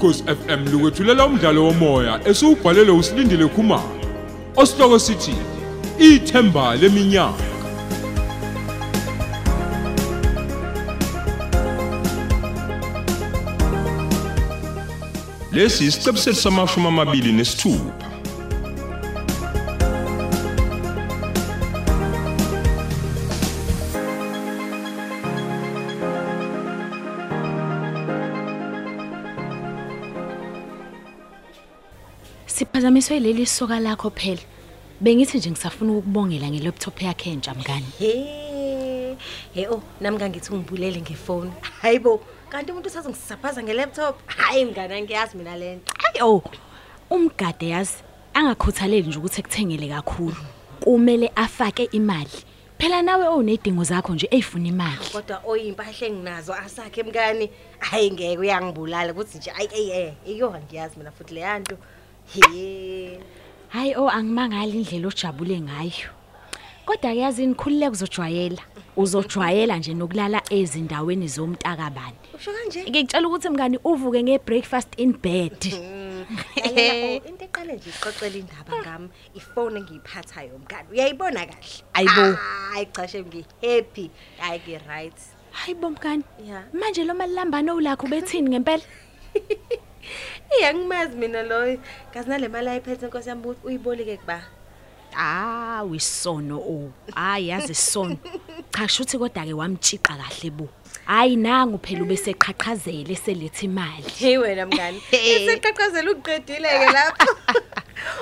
ukhosi FM lukwethulela umdlalo womoya esiubhalelwe usilindile Khumalo osihloko sithi ithemba leminyaka. Lesi isiqebu sethu samashumi amabili nesithupha. Siphazamiswe leli soka lakho phela. Bengithi nje ngisafuna ukubongela ngelaptop yakhe entsha mngani. He. He oh, nami ngangithi ungibulele ngefoni. Hayibo, kanti umuntu usazongisaphaza ngelaptop. Hayi mngani ngiyazi mina lento. Hayi oh. Umgade yazi angakhuthaleli nje ukuthi ekuthengele kakhulu. Kumele afake imali. Phela nawe onedingo zakho nje ezifuna imali. Kodwa oyimpahle enginazo asakhe mngani. Hayi ngeke uyangibulala ukuthi nje ayi eh iyo ngiyazi mina futhi le yanto. He. Hayi oh angimangali indlela ojabule ngayo. Kodwa yazi nikhulile kuzojwayela. Uzojwayela nje nokulala ezindaweni zomntakabani. Usho kanje? Ngikutshela ukuthi mngani uvuke ngebreakfast in bed. Yayela, oh, into eqale nje iqoqela indaba ngami ifone engiyiphathayo mngani uyayibona kahle Ayibo. hayi cha shem ngi happy hayi ke right Hayibo mngani. Yeah. Manje lo malambano ulakho bethini ngempela? iyangimazi mina loyo kazi nale mali ayiphethe inkosi yami ukuthi uyiboleke kuba Ah, wisono o. Hayi yazi isono. Cha shuthi kodwa ke wamtshika kahle bo. Hayi nangu phela ubese qhaqhazele selethe imali. hey wena mngani iseqaqazela uqedile ke lapho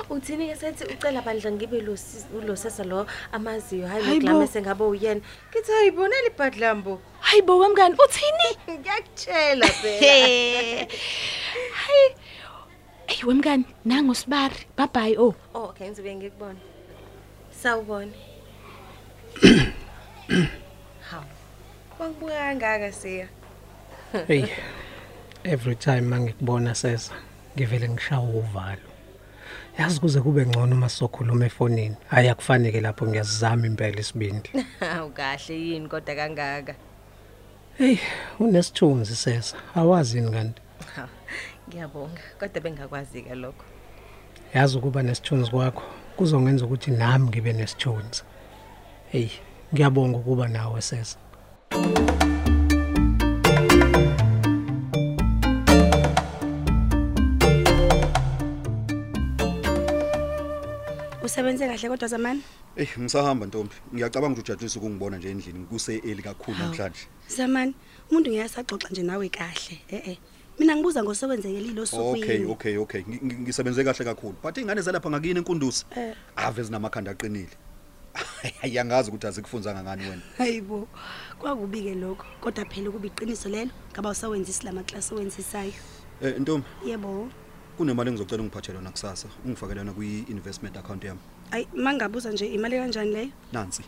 uthini ke sethi ucela bandla ngibe lo sis- lo sesa lo amaziyo hayi Hayibo. ngoglame sengabe uyena kithi hayibona libhadlambo Hayibo wemngani uthini? ngiyakutshela phela Hayi. Ey wemngani nangu sibari. Bye bye oh. oh okay ngizobe ngikubona sawubona hawu wangibuka kangaka siya Hey. Every time mangikubona sesa ngivele ngishawa uvalo. Yazi kuze kube ngcono uma sokhuluma efonini. Hayi akufanele lapho ngiyazama impela isibindi. hawu kahle yini kodwa kangaka Hey, unesithunzi sesa. Awazini kanti. Ha, ngiyabonga kodwa bengakwazi ke lokho Yazi ukuba nesithunzi kwakho kuzongenza ukuthi nami ngibe nesithunzi. Hey, ngiyabonga ukuba nawe sesa. Usebenze kahle kodwa zamani? Eh ngisahamba Ntombi. Ngiyacabanga ukuthi ujatshisa ukungibona nje endlini kuse eli kakhulu namhlanje. Zamani, umuntu ngiyasaxoxa nje nawe kahle. Eh eh. Mina ngibuza ngosebenzekelile osukwini. Okay, okay, okay. Ngi- ngi- Ngisebenze kahle kakhulu. But ingane zalapha ngakini inkundusi. Eh. Ave zinamakhanda aqinile. Ayangazi ukuthi azikufunzanga ngani wena. Hayibo. Kwakubike lokho. Kodwa phela kuba iqiniso lelo, ngaba usawenzisa lama class owenzisayo. Eh Ntombi, Yebo. Kunemali engizocela ungiphathele yona kusasa. Ungifakele yona kwi investment account yami. Ay mangabuza nje imali kanjani leyo? Nansi.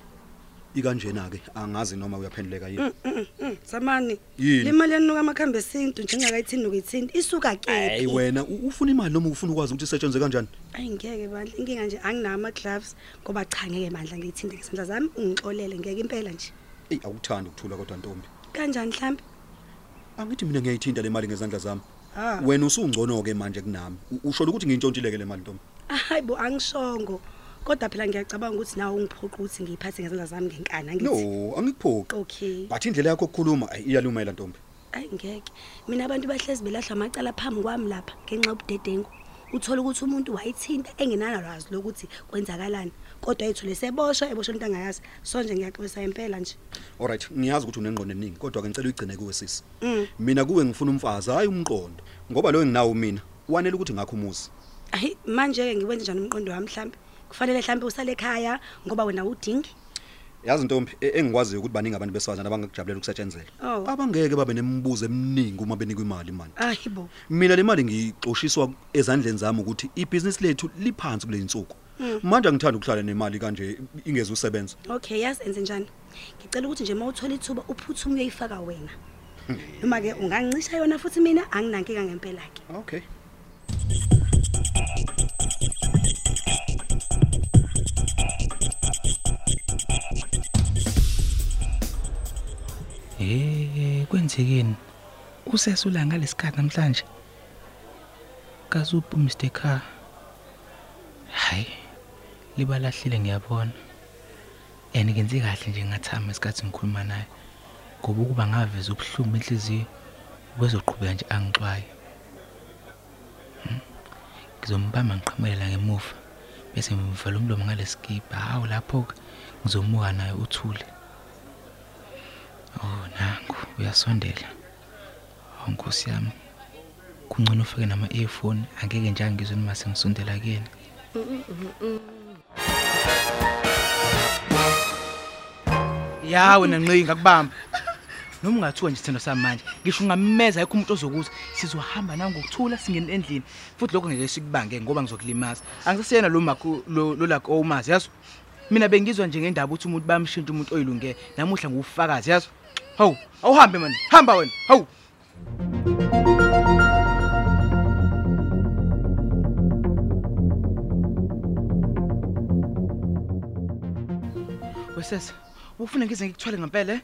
Ikanjena ke angazi noma uyaphenduleka yini. Mm, mm, mm. Zamani. Yini? Le mali yanuka amakhambe esintu njengakayithini nokuyithini isuka ke. Hey wena u- ufuna imali noma ufuna ukwazi ukuthi isetshenzwe kanjani? Ayi ngeke bandla inkinga nje anginawo ama gloves ngoba cha ngeke mandla ngiyithinte ngesandla zami ungixolele ngeke impela nje. Ey awuthandi ukuthula kodwa Ntombi. Kanjani mhlambi? Angithi mina ngiyayithinta le mali ngezandla zami. Ah. Wena usungcono ke manje kunami. U- Usho ukuthi ngintshontshileke le mali Ntombi. Hayibo angishongo. Kodwa phela ngiyacabanga ukuthi nawe ungiphoqa ukuthi ngiyiphathe ngezandla zami ngenkani angithi. No, angikuphoqi. Okay. But indlela yakho yokukhuluma ayi iyalumela Ntombi. Ayi ngeke. Mina abantu bahlezi belahla amacala phambi kwami lapha ngenxa yobudedengu. Uthola ukuthi umuntu wayithinta engenalwazi lokuthi kwenzakalani. Kodwa yithule seboshwa eboshwa into angayazi. So nje ngiyaxolisa impela nje. Alright, ngiyazi ukuthi unengqondo eningi kodwa ke ngicela uyigcine kuwe sisi. Mm. Mina kuwe ngifuna umfazi hayi umqondo. Ngoba lo enginawo mina wanele ukuthi ngakho umuzi. Ayi manje ke ngiwenze njani umqondo wami mhlambe? Kufanele mhlambe usale ekhaya ngoba wena udingi. Yazi Ntombi, e- engikwaziyo ukuthi baningi abantu besifazana abangakujabulela ukusetshenzela. Oh. Abangeke babe nemibuzo eminingi uma benikwa imali man. Ayibo. Mina le mali ngixoshiswa ezandleni zami ukuthi ibhizinisi lethu liphansi kule insuku. Manje angithanda ukuhlala nemali kanje ingeze usebenza. Okay, yazi enze njani? Ngicela ukuthi nje mawuthola ithuba uphuthume uyayifaka wena. Noma ke ungangicisha yona futhi mina anginankinga ngempela ke. Okay. Kwenzekeni? Usesula ngalesikhathi namhlanje. kazuphi Mr Car hayi libalahlile ngiyabona and kenze kahle nje ngathama isikhathi ngikhuluma naye ngoba ukuba ngaveza ubuhlungu enhliziyo kwezoqhubeka nje angixwaye Hmm? ngizombamba ngiqhamulela ngemuva bese ngimvala umlomo ngalesikipa hawu lapho ngizomuka naye uthule oh nangu uyasondela. Hawu nkosi yami kungcono ufake nama-earphone angeke njalo ngizwe noma sengisondela kuyena. Ya wena nqingi ngakubamba. Noma ungathiwa nje sithando sami manje ngisho ungameza ayikho umuntu ozokuthi sizohamba nangokuthula singene endlini. Futhi lokho ngeke sikubange ngoba ngizokulimaza. Angisasiyena lo makho lo lo lakho owumazi yazo mina bengizwa nje ngendaba ukuthi umuntu bayamshintsha umuntu oyilungele namuhla ngufakazi yazo hawu awuhambe mani hamba wena hawu wesesa ufuna ngize ngikuthwale ngempela eh?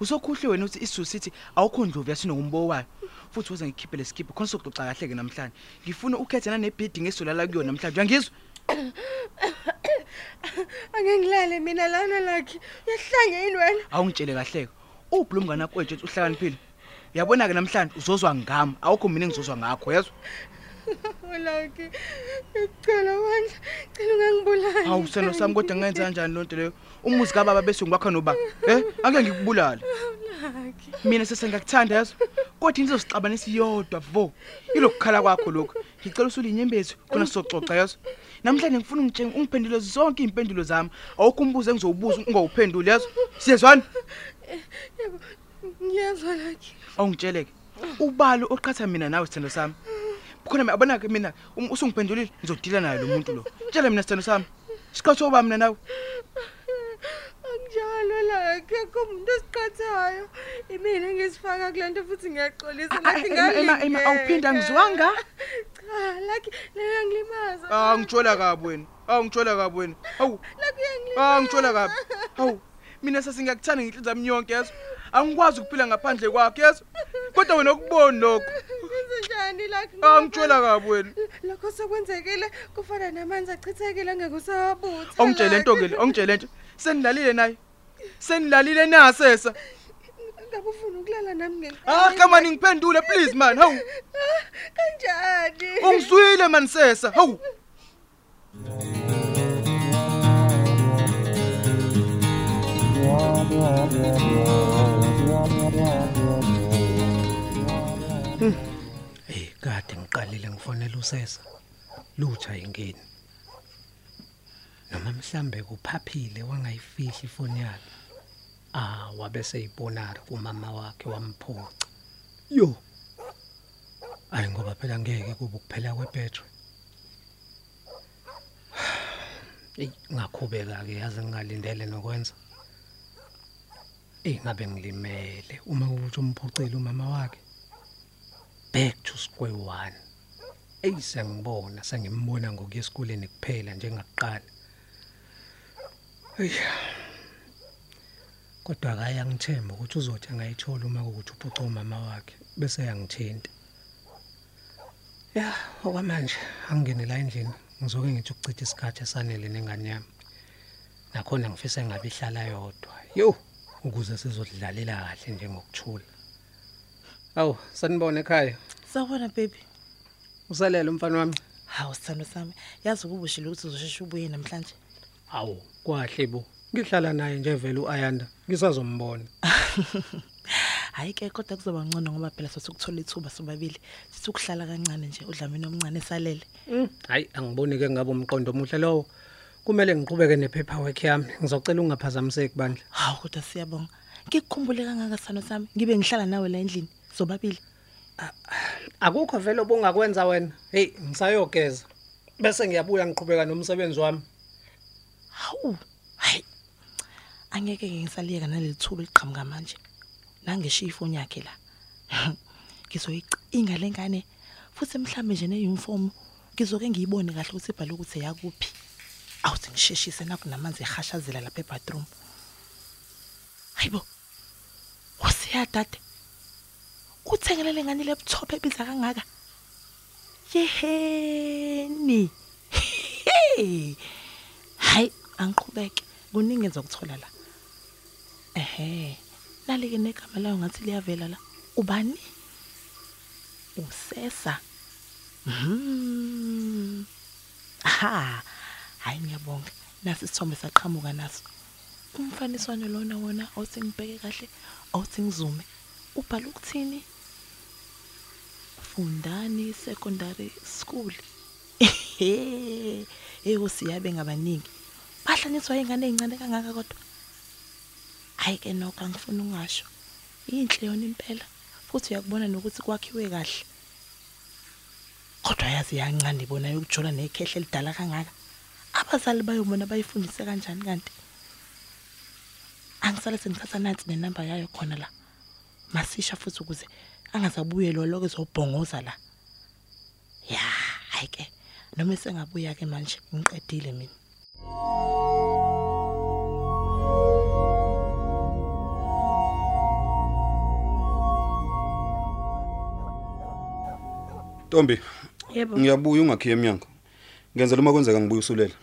usokhuhle wena uthi isiZulu sithi awukho ndlovu yasinongumbo wayo futhi woza ngikhiphe lesikipho khona sokuxoxa kahle ke namhlanje ngifuna ukhethe nanebhidi ngesolala kuyo namhlanje uyangizwa Ake ngilale mina lana lakhe. Uyahlange yini wena? awungitshele kahle ke uphi lo mngane wakwethu ethi uhlakaniphile? Uyabona ke namhlanje uzozwa ngami. Awukho mina engizozwa ngakho yezwa Ulaki. Ngicela wandla. Cela ungangibulali. hawu seno sami kodwa ngenza kanjani lonto leyo? Umuzi kababa bese ngibakha noba eh ake ngikubulala mina sesengakuthanda yazo kodwa into izosixabanisa iyodwa vo. Ilokukhala kwakho lokho ngicela usulinyembezi khona sizoxoxa yazo namhlanje ngifuna ungitshenge ungiphendule zonke iy'mpendulo zami. Awukho umbuzo engizowubuza ungawuphenduli yazo siyezwana Ngiyazwa lakhe. awungitsheleke ubalo oqhatha mina nawe sithando sami khona abona-ke mina um- usungiphendulile ngizodila naye lo muntu lo tshela mina sithando sami isikhathi sokuba mina nawe Angjalo lakhe kumuntu osiqhathayo. Imina ngisifaka kulento futhi ngiyaxolisa Ah, ah, Emma, Emma, Emma, awuphinde angizwanga Cha, lakhe leyo ngilimaza. Ah ngitshola kabi wena. Ah ngitshola kabi wena. Hawu. Lakhe uyangilimaza. Ah ngitshola kabi. Hawu. Mina sesingakuthanda ngenhliziyo yami yonke yazo. Angikwazi ukuphila ngaphandle kwakho yazo. Kodwa wena ukuboni lokho. Kwenze njani lakhe? Ah ngitshola kabi wena. Lokho sokwenzekile kufana namanzi achithekile ngeke usawabutha. Ongitshele into ke le, ongitshele nje. Senilalile naye. Senilalile nasesa. Ngabe ufuna ukulala nami ngeke? Ah come on ngiphendule please man. Hawu. Kanjani? Ungizwile man sesa. Hawu. Hey kade ngiqalile ngifonela usesa. Lutha ingeni. Noma mhlambe kuphaphile wangayifihli ifoni yakhe. Ah wabe seyibonara kumama wakhe wamphuca. Yo. Ayi ngoba phela ngeke kube ukuphela kwepetrol. Ey ngakhubeka ke yazi ngingalindele nokwenza. Ey ngabe ngilimele uma ukuthi umphucile umama wakhe. back to square one. Eyi sengibona sengimbona ngokuya esikoleni kuphela njengakuqala eyi kodwa akaye angithemba ukuthi uzothi angayithola uma kuwukuthi uphuca umama wakhe bese yangithinta ya okwamanje angingene la endlini ngizoke ngithi ukuchitha isikhathi esanele nengane yami. Nakhona ngifisa ngabe ihlala yodwa. Yo ukuze sizodlalela kahle njengokuthula awu sanibona ekhaya Sawubona baby. usalele umfana wami Hawu sithando sami. Yazi ukuba ushilo ukuthi uzosheshe ubuye namhlanje. Awu, kwahle bo. Ngihlala naye nje vele uAyanda. Ngisazombona. Hayi ke kodwa kuzoba ngcono ngoba phela sasukuthola ithuba sobabili. Sithi ukuhlala kancane nje udlamini omncane esalele. Hayi, angiboni ke ngabe umqondo omuhle lowo. Kumele ngiqhubeke nepaperwork yami. Ngizocela ungaphazamiseki bandla. Hawu kodwa siyabonga. Ngikukhumbule kangaka sithando sami. Ngibe ngihlala nawe la endlini sobabili. Akukho vele obungakwenza wena. Hey, ngisayogeza. Bese ngiyabuya ngiqhubeka nomsebenzi wami. Hawu. Hayi. Angeke ngisaliyeka nalelithuba liqhamuka manje. Nangishiya ifoni yakhe la. Ngizoyicinga lengane futhi mhlambe nje neuniform ngizoke ngiyibone kahle ukuthi ibhale ukuthi yakuphi. Awuthi ngisheshise nakho namanzi ehashazela lapha ebathroom. Hayibo. Wasiya dade. Uthengelele ngani laptop ebiza kangaka? yeheni hayi angiqhubeke kuningi ezokuthola la ehe nalike negama layo ngathi liyavela la ubani usesa mhm ha hayi ngiyabonga. Nasi isithombe saqhamuka naso. Umfaniswano lona wona awusengibheke kahle awuthengizume ubhala ukuthini? Fundani secondary school. Ego siyabe ngabaningi bahlanyiswa ingane ezincane kangaka kodwa? Hayi ke nokho angifuni ungasho inhle yona impela futhi uyakubona nokuthi kwakhiwe kahle. Kodwa yazi yancane ibona yokujola nekhehle lidala kangaka. Abazali bayobona bayifundise kanjani kanti? Angisale sengithatha nansi nenamba yayo khona la masisha futhi ukuze angazabuye lo lokho ezobhongoza la. Ya hayi ke noma sengabuya ke manje ngiqedile mina. Ntombi Yebo. ngiyabuya ungakhiye eminyango ngenzela uma kwenzeka ngibuya usulela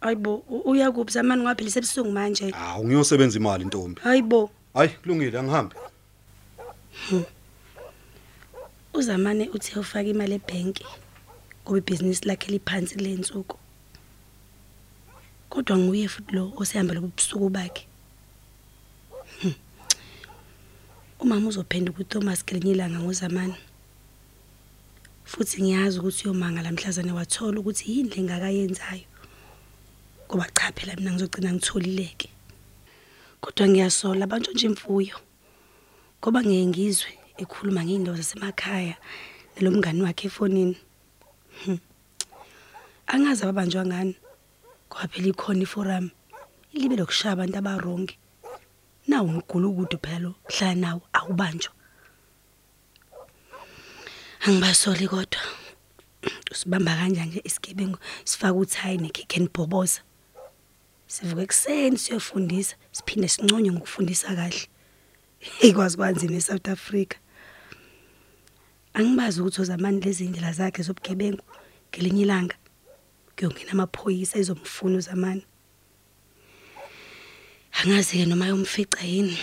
Hayibo, u- uya kuphi zamani ngaphela sebusuku manje. hawu ngiyosebenza imali ntombi Hayibo, hayi kulungile angihambe uzamane uthi ufaka imali ebhenki ngoba ibhizinisi lakhe liphansi kulensuku. Kodwa nguye futhi lo osehamba lobusuku bakhe. Hmm. Umama uzophenduka uThomas gelinye ilanga ngozamani. Futhi ngiyazi ukuthi uyomanga lamhlazane wathola ukuthi yini lengakayenzayo. Ngoba cha phela mina ngizogcina ngitholileke. Kodwa ngiyasola abantu nje imfuyo. Ngoba ngeke ngizwe ekhuluma ngeindawo zasemakhaya nelomngani wakhe efonini. Hmm. Angazi ababanjwa ngani. Ngoba phela ikhona iforum ilibe lokushaya abantu abarongi. Nawu umgulukudu phela lo hlala nawo awubanjwa. Angibasoli kodwa. Usibamba kanjani nje isigebengu sifaka uthayi nekhekhe nibhoboza. Sivuka ekseni siyofundisa siphinde sinconywe ngokufundisa kahle. Ikwazi kwanzima eSouth Africa. Angibazi ukuthi uzamani lezi indlela zakhe zobugebengu ngelinye ilanga kuyongena amaphoyisa ezomfuna uzamani. Angazi ke noma yomfica yini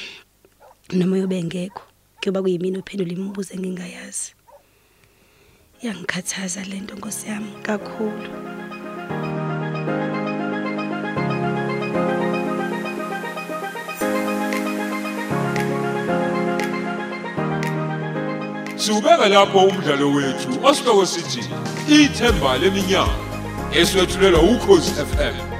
noma yobe ngekho kuyoba kuyimini ophendula imibuzo engingayazi. Iyangikhathaza lento Nkosi yami kakhulu. Siubeka lapho umdlalo wethu osihloko sithi ithemba leminyaka eswetshulelwa ukhozi FM